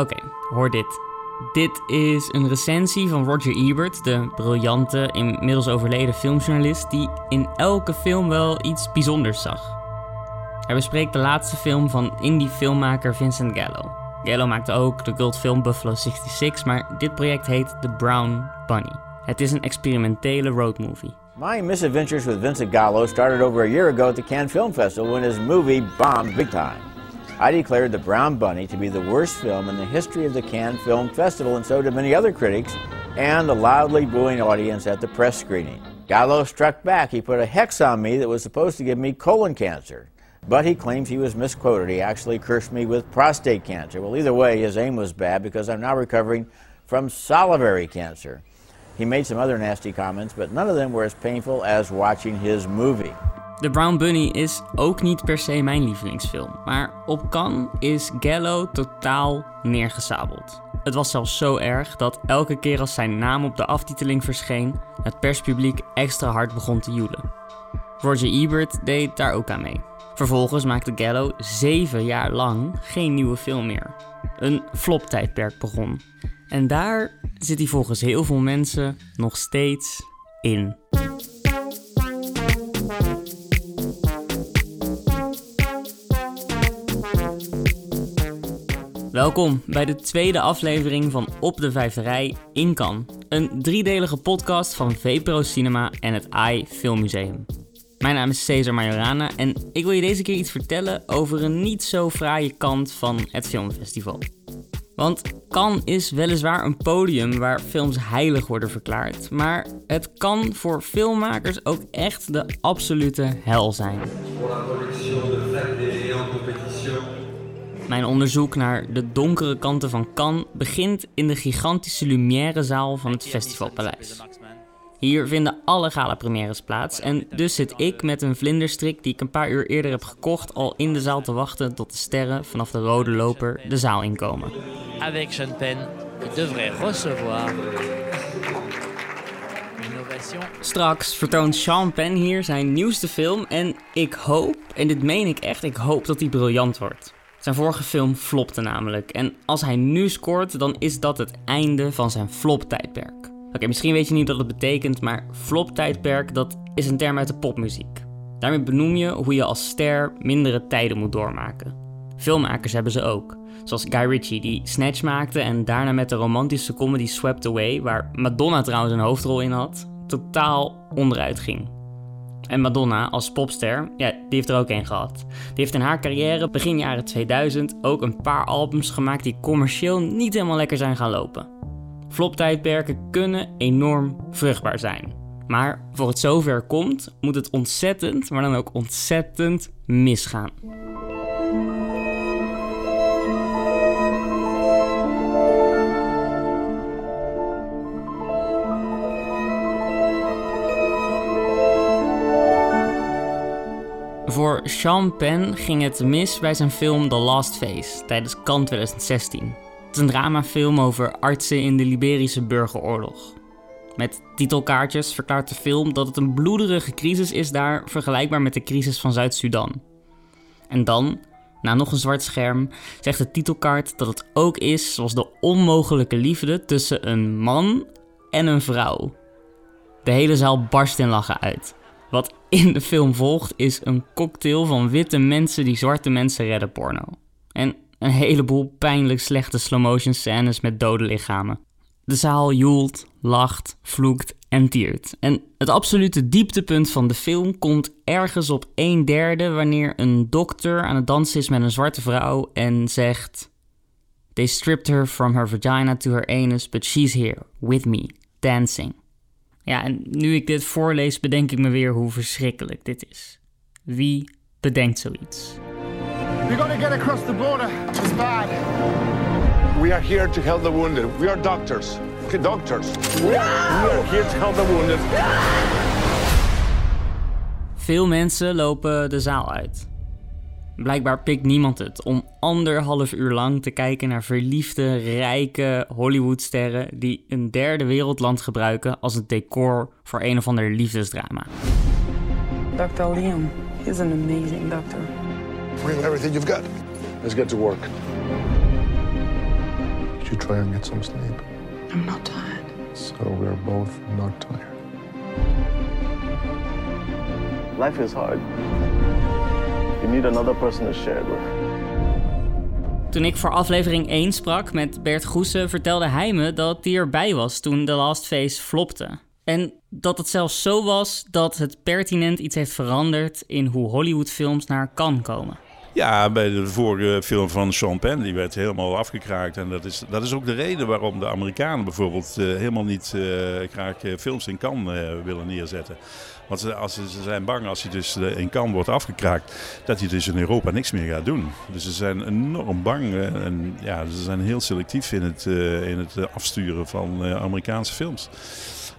Oké, hoor dit. Dit is een recensie van Roger Ebert, de briljante, inmiddels overleden filmjournalist, die in elke film wel iets bijzonders zag. Hij bespreekt de laatste film van indie filmmaker Vincent Gallo. Gallo maakte ook de cult film Buffalo 66, maar dit project heet The Brown Bunny. Het is een experimentele roadmovie. My misadventures with Vincent Gallo started over a year ago at the Cannes Film Festival when his movie bombed big time. I declared The Brown Bunny to be the worst film in the history of the Cannes Film Festival, and so did many other critics and the loudly booing audience at the press screening. Gallo struck back. He put a hex on me that was supposed to give me colon cancer. But he claims he was misquoted. He actually cursed me with prostate cancer. Well, either way, his aim was bad because I'm now recovering from salivary cancer. He made some other nasty comments, but none of them were as painful as watching his movie. The Brown Bunny is ook niet per se mijn lievelingsfilm, maar op Cannes is Gallo totaal neergesabeld. Het was zelfs zo erg dat elke keer als zijn naam op de aftiteling verscheen, het perspubliek extra hard begon te joelen. Roger Ebert deed daar ook aan mee. Vervolgens maakte Gallo zeven jaar lang geen nieuwe film meer. Een flop-tijdperk begon. En daar zit hij volgens heel veel mensen nog steeds in. Welkom bij de tweede aflevering van Op de Vijfde Rij in Cannes. Een driedelige podcast van VPRO Cinema en het AI Filmmuseum. Mijn naam is Cesar Majorana en ik wil je deze keer iets vertellen over een niet zo fraaie kant van het filmfestival. Want Cannes is weliswaar een podium waar films heilig worden verklaard, maar het kan voor filmmakers ook echt de absolute hel zijn. Mijn onderzoek naar de donkere kanten van Cannes begint in de gigantische Lumière-zaal van het Festivalpaleis. Hier vinden alle gala-premières plaats en dus zit ik met een vlinderstrik die ik een paar uur eerder heb gekocht al in de zaal te wachten tot de sterren vanaf de rode loper de zaal inkomen. Avec Sean Penn, qui devrait recevoir une ovation. Straks vertoont Sean Penn hier zijn nieuwste film en ik hoop, en dit meen ik echt, ik hoop dat hij briljant wordt. Zijn vorige film flopte namelijk en als hij nu scoort dan is dat het einde van zijn flop-tijdperk. Oké, misschien weet je niet wat het betekent, maar flop-tijdperk dat is een term uit de popmuziek. Daarmee benoem je hoe je als ster mindere tijden moet doormaken. Filmmakers hebben ze ook. Zoals Guy Ritchie, die Snatch maakte en daarna met de romantische comedy Swept Away, waar Madonna trouwens een hoofdrol in had, totaal onderuit ging. En Madonna als popster, ja, die heeft er ook een gehad. Die heeft in haar carrière begin jaren 2000 ook een paar albums gemaakt die commercieel niet helemaal lekker zijn gaan lopen. Floptijdperken kunnen enorm vruchtbaar zijn. Maar voor het zover komt, moet het ontzettend, maar dan ook ontzettend misgaan. Voor Sean Penn ging het mis bij zijn film The Last Face tijdens Cannes 2016. Het is een dramafilm over artsen in de Liberische burgeroorlog. Met titelkaartjes verklaart de film dat het een bloederige crisis is daar vergelijkbaar met de crisis van Zuid-Sudan. En dan, na nog een zwart scherm, zegt de titelkaart dat het ook is zoals de onmogelijke liefde tussen een man en een vrouw. De hele zaal barst in lachen uit. Wat in de film volgt is een cocktail van witte mensen die zwarte mensen redden porno. En een heleboel pijnlijk slechte slow-motion scènes met dode lichamen. De zaal joelt, lacht, vloekt en tiert. En het absolute dieptepunt van de film komt ergens op een derde wanneer een dokter aan het dansen is met een zwarte vrouw en zegt: They stripped her from her vagina to her anus, but she's here with me, dancing. Ja, en nu ik dit voorlees, bedenk ik me weer hoe verschrikkelijk dit is. Wie bedenkt zoiets? We gotta get across the border. It's bad. We are here to help the wounded. We are doctors. Okay, doctors. We are, we are here to help the wounded. Veel mensen lopen de zaal uit. Blijkbaar pikt niemand het om anderhalf uur lang te kijken naar verliefde, rijke Hollywoodsterren die een derde wereldland gebruiken als het decor voor een of ander liefdesdrama. Dr. Liam is an amazing doctor. Bring everything you've got. Let's get to work. you try and get some sleep? I'm not tired. So we're both not tired. Life is hard. You need another person to share it with. Toen ik voor aflevering 1 sprak met Bert Goesen, vertelde hij me dat hij erbij was toen The Last Face flopte. En dat het zelfs zo was dat het pertinent iets heeft veranderd in hoe Hollywoodfilms naar Cannes komen. Ja, bij de vorige film van Sean Penn, die werd helemaal afgekraakt. En dat is, dat is ook de reden waarom de Amerikanen bijvoorbeeld eh, helemaal niet eh, graag eh, films in Cannes eh, willen neerzetten. Want ze, als, ze ze zijn bang als hij dus eh, in Cannes wordt afgekraakt, dat hij dus in Europa niks meer gaat doen. Dus ze zijn enorm bang eh, en ja, ze zijn heel selectief in het, eh, in het afsturen van Amerikaanse films.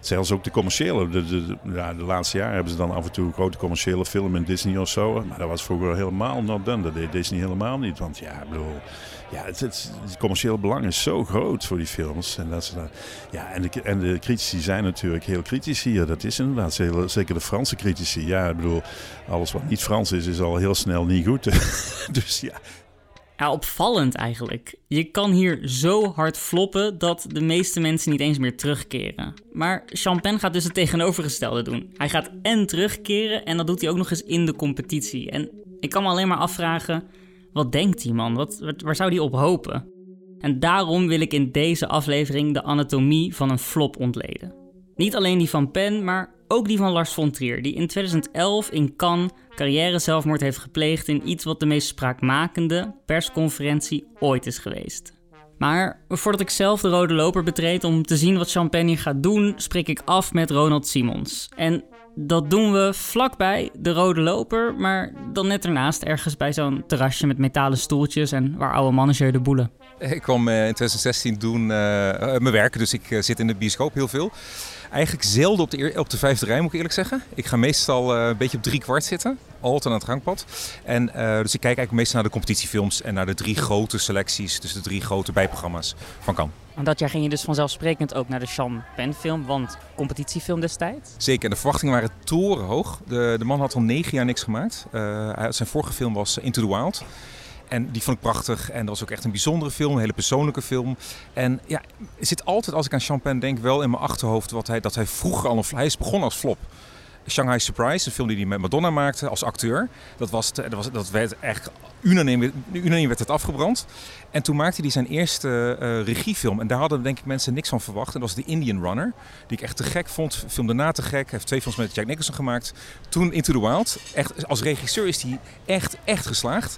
Zelfs ook de commerciële. De, ja, de laatste jaren hebben ze dan af en toe een grote commerciële film in Disney of zo. Maar dat was vroeger helemaal not done. Dat deed Disney helemaal niet. Want ja, ik bedoel, ja, het, commerciële belang is zo groot voor die films. En, dat ze ja, en, de, en de critici zijn natuurlijk heel kritisch hier. Dat is inderdaad heel- zeker de Franse critici. Ja, ik bedoel, alles wat niet Frans is, is al heel snel niet goed. dus ja, Ja, opvallend eigenlijk. Je kan hier zo hard floppen dat de meeste mensen niet eens meer terugkeren. Maar Champagne gaat dus het tegenovergestelde doen. Hij gaat en terugkeren en dat doet hij ook nog eens in de competitie. En ik kan me alleen maar afvragen, wat denkt die man? Wat, waar zou die op hopen? En daarom wil ik in deze aflevering de anatomie van een flop ontleden. Niet alleen die van Penn, maar ook die van Lars von Trier, die in 2011 in Cannes carrière zelfmoord heeft gepleegd in iets wat de meest spraakmakende persconferentie ooit is geweest. Maar voordat ik zelf de rode loper betreed om te zien wat Champagne gaat doen, spreek ik af met Ronald Simons. En dat doen we vlakbij de rode loper, maar dan net ernaast ergens bij zo'n terrasje met metalen stoeltjes en waar oude jeu de boelen. Ik kwam eh, in 2016 doen eh, eh, mijn werk, dus ik zit in de bioscoop heel veel. Eigenlijk zelden op de, op de vijfde rij, moet ik eerlijk zeggen. Ik ga meestal eh, een beetje op drie kwart zitten, altijd aan het gangpad. En, eh, dus ik kijk eigenlijk meestal naar de competitiefilms en naar de drie grote selecties, dus de drie grote bijprogramma's van Cannes. En dat jaar ging je dus vanzelfsprekend ook naar de Champagne film, want competitiefilm destijds. Zeker, en de verwachtingen waren torenhoog. De, de man had al negen jaar niks gemaakt. Eh, zijn vorige film was Into the Wild. En die vond ik prachtig. En dat was ook echt een bijzondere film, een hele persoonlijke film. En ja, zit altijd, als ik aan Champagne denk, wel in mijn achterhoofd wat hij, dat hij vroeger al een... Hij is begonnen als flop. Shanghai Surprise, een film die hij met Madonna maakte als acteur. Dat, was, dat, was, dat werd echt unaniem, unaniem werd het afgebrand. En toen maakte hij zijn eerste eh, regiefilm. En daar hadden denk ik mensen niks van verwacht. En dat was The Indian Runner. Die ik echt te gek vond. Film daarna te gek. Hij heeft twee films met Jack Nicholson gemaakt. Toen Into the Wild. Echt, als regisseur is hij echt, echt geslaagd.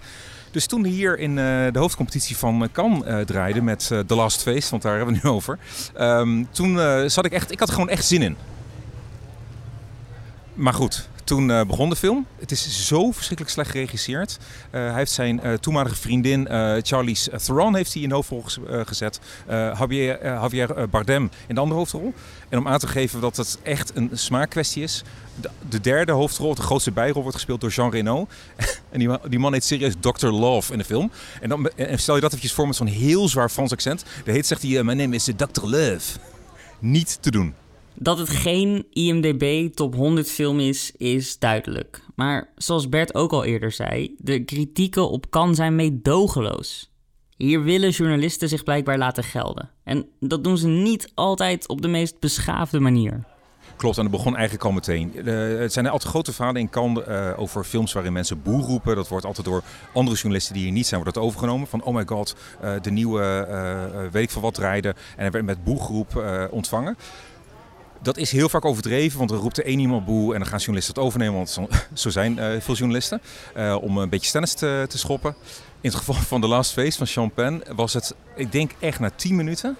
Dus toen hier in eh, de hoofdcompetitie van eh, Cannes eh, draaide met The Last Face, want daar hebben we nu over. ehm, toen zat ik echt, ik had gewoon echt zin in. Maar goed, toen eh, begon de film. Het is zo verschrikkelijk slecht geregisseerd. Eh, hij heeft zijn eh, toenmalige vriendin Charlize Theron heeft hij in de hoofdrol gez- gezet. Javier, Javier Bardem in de andere hoofdrol. En om aan te geven dat het echt een smaakkwestie is. De, de derde hoofdrol, de grootste bijrol, wordt gespeeld door Jean Reno. en die, die man heet serieus Dr. Love in de film. En, dan, en stel je dat eventjes voor met zo'n heel zwaar Frans accent. De heet zegt hij, mijn name is Dr. Love. Niet te doen. Dat het geen IMDb top 100 film is, is duidelijk. Maar zoals Bert ook al eerder zei, de kritieken op Cannes zijn meedogenloos. Hier willen journalisten zich blijkbaar laten gelden. En dat doen ze niet altijd op de meest beschaafde manier. Klopt, en dat begon eigenlijk al meteen. Eh, het zijn altijd grote verhalen in Cannes eh, over films waarin mensen boer roepen. Dat wordt altijd door andere journalisten die hier niet zijn, wordt dat overgenomen. Van oh my god, eh, de nieuwe weet ik wat rijden. En hij werd met boegeroep eh, ontvangen. Dat is heel vaak overdreven, want er roept er één iemand boe en dan gaan journalisten het overnemen. Want zo, zijn eh, veel journalisten. eh, om een beetje stennis te, te schoppen. In het geval van The Last Face van Champagne was het, ik denk echt na 10 minuten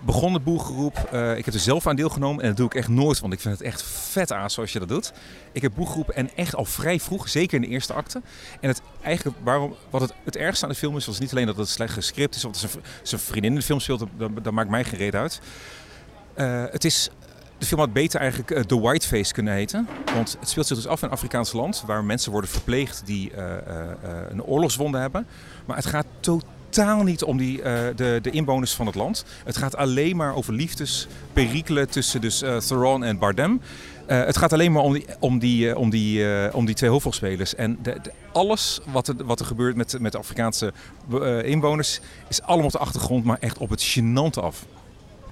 begon het boegeroep. Eh, ik heb er zelf aan deelgenomen en dat doe ik echt nooit, want ik vind het echt vet aan zoals je dat doet. Ik heb boegeroepen en echt al vrij vroeg, zeker in de eerste acte. En het eigenlijk, waarom, wat het, het ergste aan de film is, was niet alleen dat het slecht gescript is, want zijn, zijn vriendin in de film speelt, dat, dat maakt mij geen uit. Eh, het is, de film had beter eigenlijk eh, The Whiteface kunnen heten. Want het speelt zich dus af in een Afrikaans land waar mensen worden verpleegd die eh, een oorlogswonde hebben. Maar het gaat totaal niet om die, uh, de, de inwoners van het land. Het gaat alleen maar over liefdesperikelen tussen dus, uh, Theron en Bardem. Uh, het gaat alleen maar om die, om die, om die, om die twee hoofdrolspelers. En de, alles wat er, wat er gebeurt met, met de Afrikaanse inwoners is allemaal op de achtergrond, maar echt op het gênante af.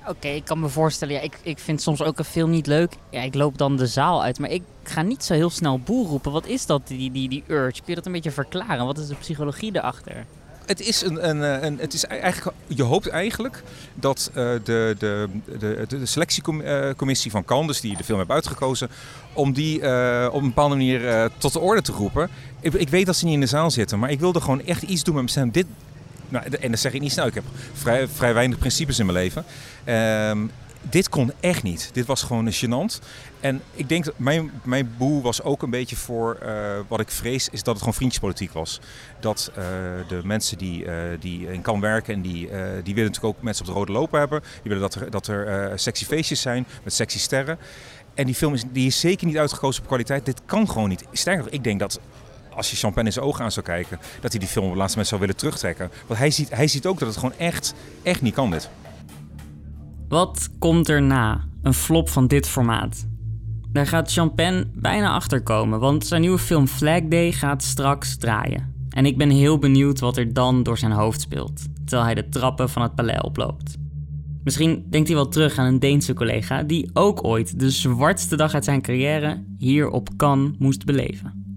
Oké, ik kan me voorstellen. Ja, ik, ik vind soms ook een film niet leuk. Ja, ik loop dan de zaal uit. Maar ik ga niet zo heel snel boel roepen. Wat is dat, die, die, die urge? Kun je dat een beetje verklaren? Wat is de psychologie erachter? Het is, een, een, eh, een, het is eigenlijk, je hoopt eigenlijk dat uh, de, de, de, de selectiecommissie van Cannes, die de film heeft uitgekozen, om die uh, op een bepaalde manier tot de orde te roepen. Ik, ik, weet dat ze niet in de zaal zitten, maar ik wilde gewoon echt iets doen met mijn. Dit, nou, en dat zeg ik niet snel. Ik heb vrij, weinig principes in mijn leven. Um, dit kon echt niet. Dit was gewoon gênant. En ik denk dat mijn, mijn boel was ook een beetje voor uh, wat ik vrees, is dat het gewoon vriendjespolitiek was. Dat uh, de mensen die, uh, die in kan werken en die, die willen natuurlijk ook mensen op de rode lopen hebben. Die willen dat er, dat er sexy feestjes zijn met sexy sterren. En die film is, die is zeker niet uitgekozen op kwaliteit. Dit kan gewoon niet. Sterker nog, ik denk dat als je Champagne in zijn ogen aan zou kijken, dat hij die film op het laatste moment zou willen terugtrekken. Want hij ziet, hij ziet ook dat het gewoon echt, echt niet kan dit. Wat komt er na een flop van dit formaat? Daar gaat Champagne bijna achter komen, want zijn nieuwe film Flag Day gaat straks draaien. En ik ben heel benieuwd wat er dan door zijn hoofd speelt, terwijl hij de trappen van het paleis oploopt. Misschien denkt hij wel terug aan een Deense collega die ook ooit de zwartste dag uit zijn carrière hier op Cannes moest beleven.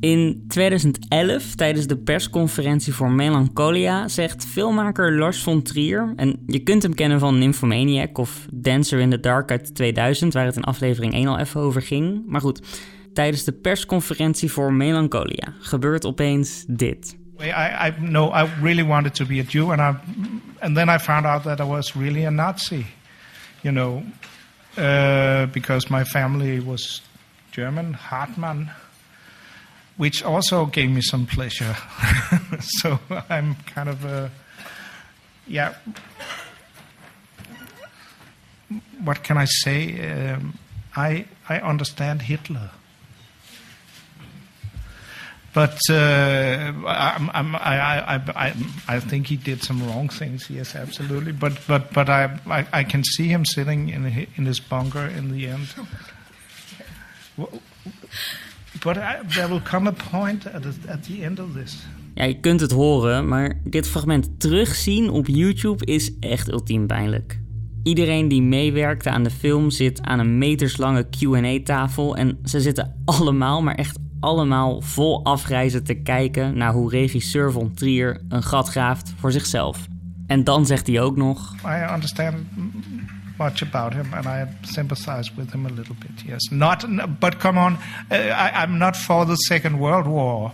In 2011, tijdens de persconferentie voor Melancholia, zegt filmmaker Lars von Trier, en je kunt hem kennen van Nymphomaniac of Dancer in the Dark uit 2000, waar het in aflevering 1 al even over ging. Maar goed, tijdens de persconferentie voor Melancholia gebeurt opeens dit. I, I know I really wanted to be a Jew, and I, and then I found out that I was really a Nazi, you know, uh, because my family was German, Hartmann. Which also gave me some pleasure. so I'm kind of a, yeah. What can I say? Um, I I understand Hitler, but uh, I'm, I'm, I, I, I, I think he did some wrong things. Yes, absolutely. But but but I I, I can see him sitting in in his bunker in the end. But there will come a point at the, at the end of this. Ja, je kunt het horen, maar dit fragment terugzien op YouTube is echt ultiem pijnlijk. Iedereen die meewerkte aan de film zit aan een meterslange QA-tafel en ze zitten allemaal, maar echt allemaal vol afreizen te kijken naar hoe regisseur von Trier een gat graaft voor zichzelf. En dan zegt hij ook nog: I understand much about him, and I sympathize with him a little bit. Yes, not. But come on, uh, I, I'm not for the Second World War,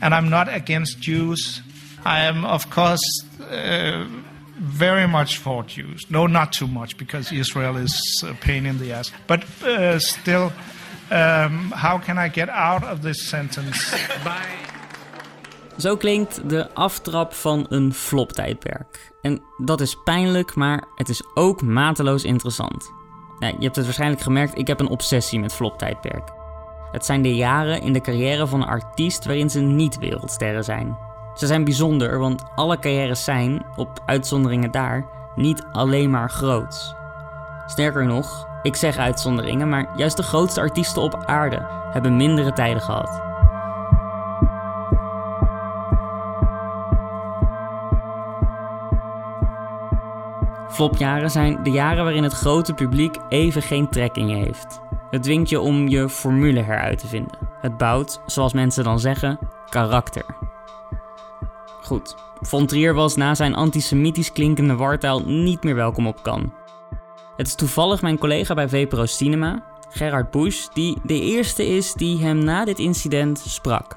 and I'm not against Jews. I am, of course. Uh, very much for Jews. No, not too much, because Israel is a pain in the ass. But uh, still, um, how can I get out of this sentence? By Zo klinkt de aftrap van een flop-tijdperk. En dat is pijnlijk, maar het is ook mateloos interessant. je hebt het waarschijnlijk gemerkt, ik heb een obsessie met flop-tijdperk. Het zijn de jaren in de carrière van een artiest waarin ze niet wereldsterren zijn. Ze zijn bijzonder, want alle carrières zijn, op uitzonderingen daar, niet alleen maar groots. Sterker nog, ik zeg uitzonderingen, maar juist de grootste artiesten op aarde hebben mindere tijden gehad. Flopjaren zijn de jaren waarin het grote publiek even geen trek in je heeft. Het dwingt je om je formule heruit te vinden. Het bouwt, zoals mensen dan zeggen, karakter. Goed, Von Trier was na zijn antisemitisch klinkende wartaal niet meer welkom op Cannes. Het is toevallig mijn collega bij VPRO Cinema, Gerard Busch, die de eerste is die hem na dit incident sprak.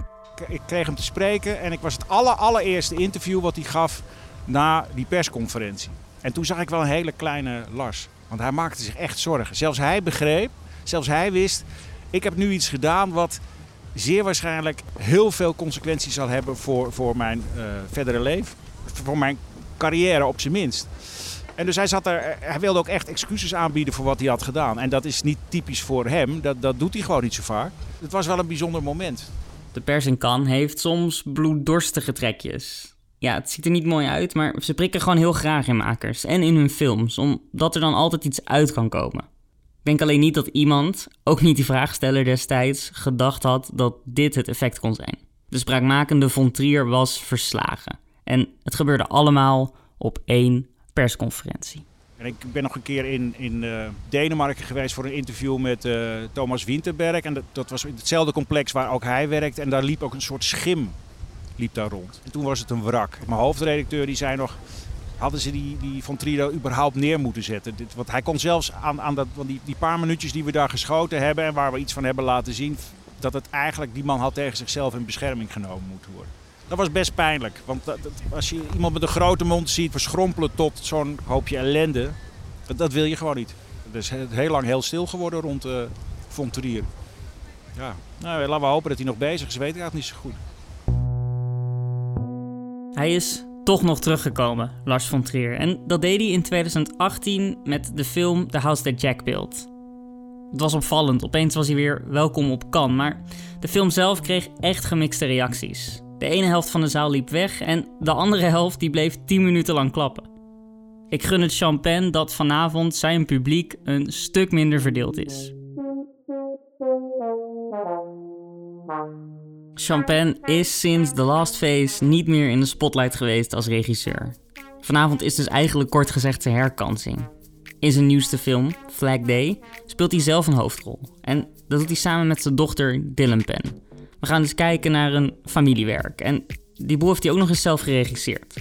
Ik kreeg hem te spreken en ik was het aller, allereerste interview wat hij gaf na die persconferentie. En toen zag ik wel een hele kleine Lars. Want hij maakte zich echt zorgen. Zelfs hij begreep, zelfs hij wist, ik heb nu iets gedaan wat zeer waarschijnlijk heel veel consequenties zal hebben voor, voor mijn uh, verdere leven. Voor mijn carrière op zijn minst. En dus hij, zat er, hij wilde ook echt excuses aanbieden voor wat hij had gedaan. En dat is niet typisch voor hem. Dat, dat doet hij gewoon niet zo vaak. Het was wel een bijzonder moment. De pers in heeft soms bloeddorstige trekjes. Ja, het ziet er niet mooi uit, maar ze prikken gewoon heel graag in makers en in hun films, omdat er dan altijd iets uit kan komen. Ik denk alleen niet dat iemand, ook niet die vraagsteller destijds, gedacht had dat dit het effect kon zijn. De spraakmakende von Trier was verslagen. En het gebeurde allemaal op één persconferentie. En ik ben nog een keer in, in uh, Denemarken geweest voor een interview met uh, Thomas Winterberg. En dat, dat, was in hetzelfde complex waar ook hij werkt. En daar liep ook een soort schim liep daar rond. En toen was het een wrak. Mijn hoofdredacteur die zei nog... Hadden ze die, die Von Trier überhaupt neer moeten zetten? Dit, want hij kon zelfs aan, aan dat, want die, die paar minuutjes die we daar geschoten hebben... en waar we iets van hebben laten zien... dat het eigenlijk die man had tegen zichzelf in bescherming genomen moeten worden. Dat was best pijnlijk. Want dat, als je iemand met een grote mond ziet verschrompelen tot zo'n hoopje ellende, dat, dat, wil je gewoon niet. Het is heel lang heel stil geworden rond uh, Von Trier. Ja, nou, laten we hopen dat hij nog bezig is. Weet ik eigenlijk niet zo goed. Hij is toch nog teruggekomen, Lars von Trier. En dat deed hij in 2018 met de film The House That Jack Built. Het was opvallend, opeens was hij weer welkom op Cannes, maar de film zelf kreeg echt gemixte reacties. De ene helft van de zaal liep weg en de andere helft die bleef 10 minuten lang klappen. Ik gun het Champagne dat vanavond zijn publiek een stuk minder verdeeld is. Champagne is sinds The Last Phase niet meer in de spotlight geweest als regisseur. Vanavond is dus eigenlijk kort gezegd zijn herkansing. In zijn nieuwste film, Flag Day, speelt hij zelf een hoofdrol. En dat doet hij samen met zijn dochter Dylan Penn. We gaan dus kijken naar een familiewerk. En die boel heeft hij ook nog eens zelf geregisseerd.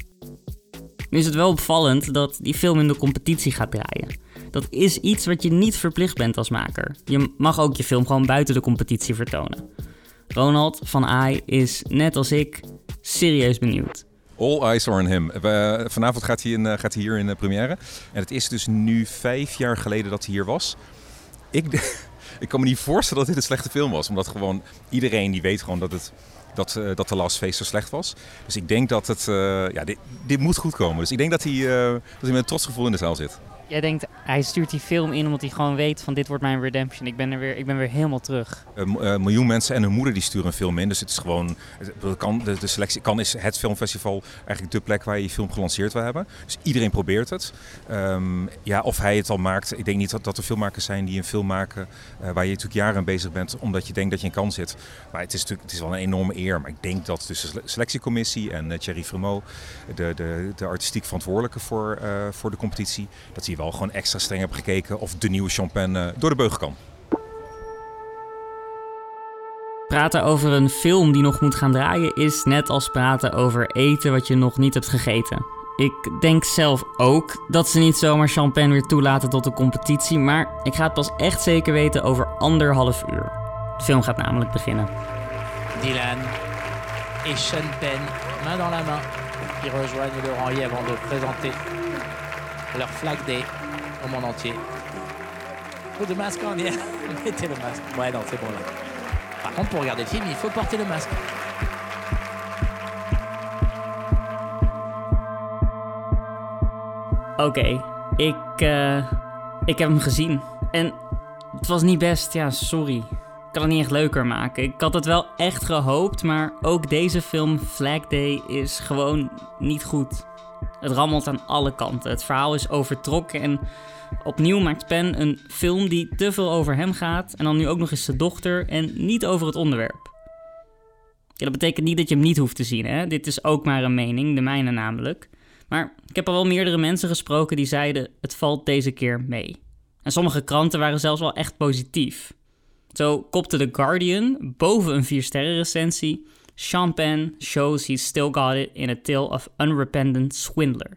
Nu is het wel opvallend dat die film in de competitie gaat draaien. Dat is iets wat je niet verplicht bent als maker. Je mag ook je film gewoon buiten de competitie vertonen. Ronald van Aai is, net als ik, serieus benieuwd. All eyes are on him. vanavond gaat hij, eh, gaat hij hier in de première. En het is dus nu vijf jaar geleden dat hij hier was. Ik, ik kan me niet voorstellen dat dit een slechte film was. Omdat gewoon iedereen die weet gewoon dat het dat, uh, dat de Last Face zo slecht was. Dus ik denk dat het, ja, dit, dit, moet goed komen. Dus ik denk dat hij, dat hij met een trots gevoel in de zaal zit. Jij denkt, hij stuurt die film in omdat hij gewoon weet van dit wordt mijn redemption. Ik ben, er weer, ik ben weer helemaal terug. Een uh, miljoen mensen en hun moeder die sturen een film in. Dus het is gewoon, kan, de, selectie kan is het filmfestival eigenlijk de plek waar je je film gelanceerd wil hebben. Dus iedereen probeert het. Um, ja, of hij het al maakt. Ik denk niet dat, dat er filmmakers zijn die een film maken uh, waar je natuurlijk jaren aan bezig bent. Omdat je denkt dat je in kans zit. Maar het is natuurlijk het is wel een enorme eer. Maar ik denk dat tussen de selectiecommissie en Thierry Fremont, de, de, de artistiek verantwoordelijke voor, voor de competitie, dat hij wel gewoon extra streng heb gekeken of de nieuwe champagne door de beugel kan. Praten over een film die nog moet gaan draaien is net als praten over eten wat je nog niet hebt gegeten. Ik denk zelf ook dat ze niet zomaar champagne weer toelaten tot de competitie, maar ik ga het pas echt zeker weten over anderhalf uur. De film gaat namelijk beginnen. Dylan et Champagne, main dans la main, qui rejoignent rang avant de présenter leur flag day au monde entier. Faut de masque en hier. Mettez le masque. Ouais, non, c'est bon là. Par contre, pour regarder le film, il faut porter le masque. Oké, ik, uh, ik heb hem gezien. En het was niet best, ja, sorry. Ik kan het niet echt leuker maken. Ik had het wel echt gehoopt, maar ook deze film, Flag Day, is gewoon niet goed. Het rammelt aan alle kanten. Het verhaal is overtrokken en opnieuw maakt Penn een film die te veel over hem gaat en dan nu ook nog eens zijn dochter en niet over het onderwerp. Ja, dat betekent niet dat je hem niet hoeft te zien, hè? Dit is ook maar een mening, de mijne namelijk. Maar ik heb al wel meerdere mensen gesproken die zeiden: het valt deze keer mee. En sommige kranten waren zelfs wel echt positief. Zo kopte The Guardian boven een 4-sterren recensie Champagne shows he's still got it in a tale of unrepentant swindler.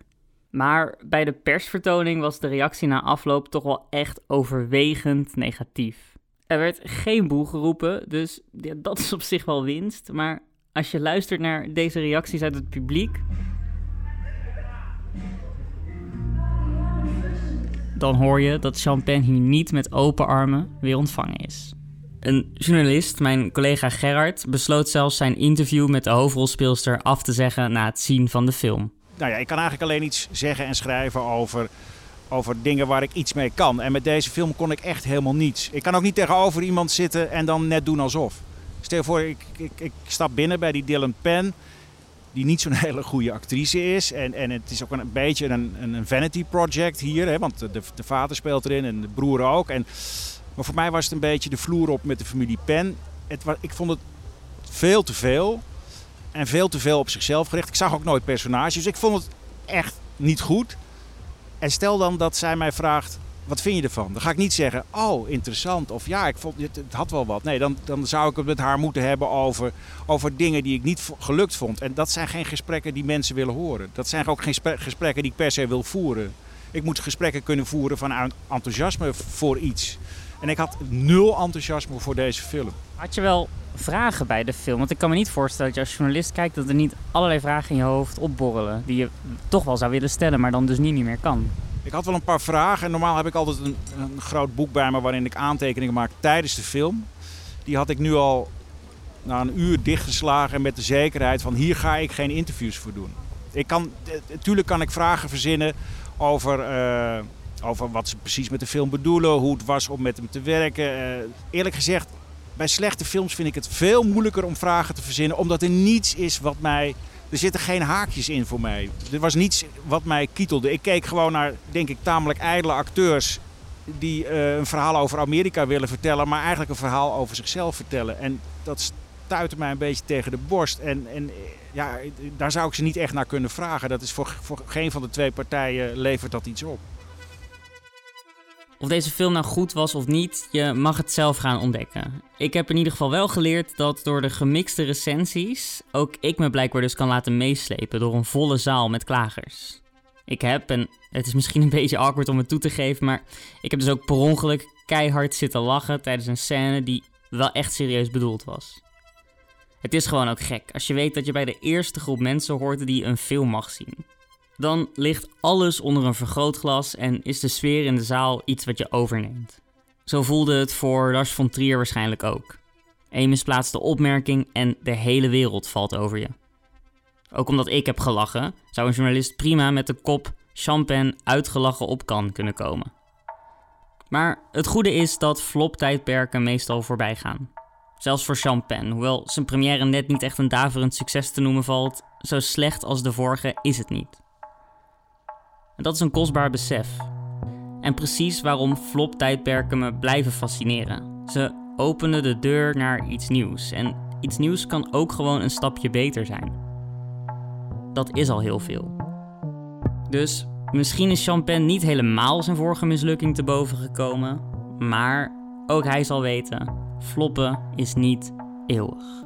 Maar bij de persvertoning was de reactie na afloop toch wel echt overwegend negatief. Er werd geen boel geroepen, dus ja, dat is op zich wel winst. Maar als je luistert naar deze reacties uit het publiek. dan hoor je dat Champagne hier niet met open armen weer ontvangen is. Een journalist, mijn collega Gerard, besloot zelfs zijn interview met de hoofdrolspeelster af te zeggen na het zien van de film. Nou ja, ik kan eigenlijk alleen iets zeggen en schrijven over, over dingen waar ik iets mee kan. En met deze film kon ik echt helemaal niets. Ik kan ook niet tegenover iemand zitten en dan net doen alsof. Stel voor, ik, ik, ik stap binnen bij die Dylan Penn. die niet zo'n hele goede actrice is. En, en het is ook een, beetje een, een vanity project hier, hè, want de, de vader speelt erin en de broer ook. En, maar voor mij was het een beetje de vloer op met de familie Pen. Het, ik vond het veel te veel en veel te veel op zichzelf gericht. Ik zag ook nooit personages, dus ik vond het echt niet goed. En stel dan dat zij mij vraagt, wat vind je ervan? Dan ga ik niet zeggen, oh, interessant. Of ja, ik vond, het, had wel wat. Nee, dan, dan zou ik het met haar moeten hebben over, over dingen die ik niet gelukt vond. En dat zijn geen gesprekken die mensen willen horen. Dat zijn ook geen gesprekken die ik per se wil voeren. Ik moet gesprekken kunnen voeren vanuit enthousiasme voor iets. En ik had nul enthousiasme voor deze film. Had je wel vragen bij de film? Want ik kan me niet voorstellen dat je als journalist kijkt dat er niet allerlei vragen in je hoofd opborrelen. Die je toch wel zou willen stellen, maar dan dus niet, niet meer kan. Ik had wel een paar vragen. Normaal heb ik altijd een, een groot boek bij me waarin ik aantekeningen maak tijdens de film. Die had ik nu al na een uur dichtgeslagen met de zekerheid van hier ga ik geen interviews voor doen. Ik kan, natuurlijk kan ik vragen verzinnen over, uh, over wat ze precies met de film bedoelen, hoe het was om met hem te werken. Uh, eerlijk gezegd, bij slechte films vind ik het veel moeilijker om vragen te verzinnen, omdat er niets is wat mij er zitten geen haakjes in voor mij. Er was niets wat mij kietelde. Ik keek gewoon naar, denk ik, tamelijk ijdele acteurs die uh, een verhaal over Amerika willen vertellen, maar eigenlijk een verhaal over zichzelf vertellen. En dat stuitte mij een beetje tegen de borst. En, en ja, daar zou ik ze niet echt naar kunnen vragen. Dat is voor, voor geen van de twee partijen levert dat iets op. Of deze film nou goed was of niet, je mag het zelf gaan ontdekken. Ik heb in ieder geval wel geleerd dat door de gemixte recensies ook ik me blijkbaar dus kan laten meeslepen door een volle zaal met klagers. Ik heb, en het is misschien een beetje awkward om het toe te geven, maar ik heb dus ook per ongeluk keihard zitten lachen tijdens een scène die wel echt serieus bedoeld was. Het is gewoon ook gek als je weet dat je bij de eerste groep mensen hoort die een film mag zien. Dan ligt alles onder een vergrootglas en is de sfeer in de zaal iets wat je overneemt. Zo voelde het voor Lars von Trier waarschijnlijk ook. Eén misplaatste opmerking en de hele wereld valt over je. Ook omdat ik heb gelachen, zou een journalist prima met de kop champagne uitgelachen op kan kunnen komen. Maar het goede is dat flop-tijdperken meestal voorbij gaan. Zelfs voor Champagne, hoewel zijn première net niet echt een daverend succes te noemen valt, zo slecht als de vorige is het niet. En dat is een kostbaar besef. En precies waarom flop-tijdperken me blijven fascineren. Ze openen de deur naar iets nieuws. En iets nieuws kan ook gewoon een stapje beter zijn. Dat is al heel veel. Dus misschien is Champagne niet helemaal zijn vorige mislukking te boven gekomen. Maar ook hij zal weten: floppen is niet eeuwig.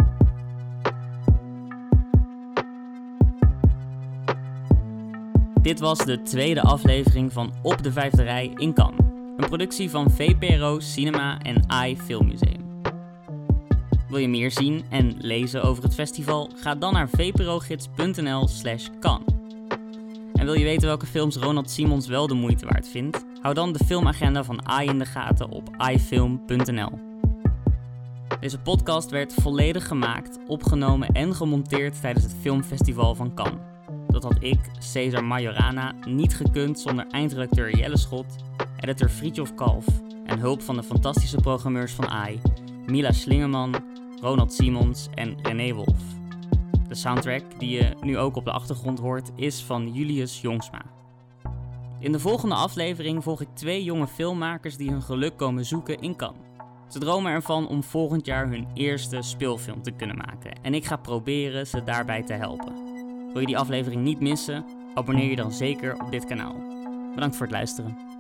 Dit was de tweede aflevering van Op de Vijfde Rij in Cannes. Een productie van VPRO Cinema en AI Filmmuseum. Wil je meer zien en lezen over het festival? Ga dan naar vprogids.nl slash kan. En wil je weten welke films Ronald Simons wel de moeite waard vindt? Hou dan de filmagenda van AI in de gaten op ifilm.nl. Deze podcast werd volledig gemaakt, opgenomen en gemonteerd tijdens het filmfestival van Cannes. Dat had ik, Cesar Majorana, niet gekund zonder eindredacteur Jelle Schot, editor Fritjof Kalf en hulp van de fantastische programmeurs van AI, Mila Slingeman, Ronald Simons en René Wolf. De soundtrack, die je nu ook op de achtergrond hoort, is van Julius Jongsma. In de volgende aflevering volg ik twee jonge filmmakers die hun geluk komen zoeken in Cannes. Ze dromen ervan om volgend jaar hun eerste speelfilm te kunnen maken en ik ga proberen ze daarbij te helpen. Wil je die aflevering niet missen? Abonneer je dan zeker op dit kanaal. Bedankt voor het luisteren.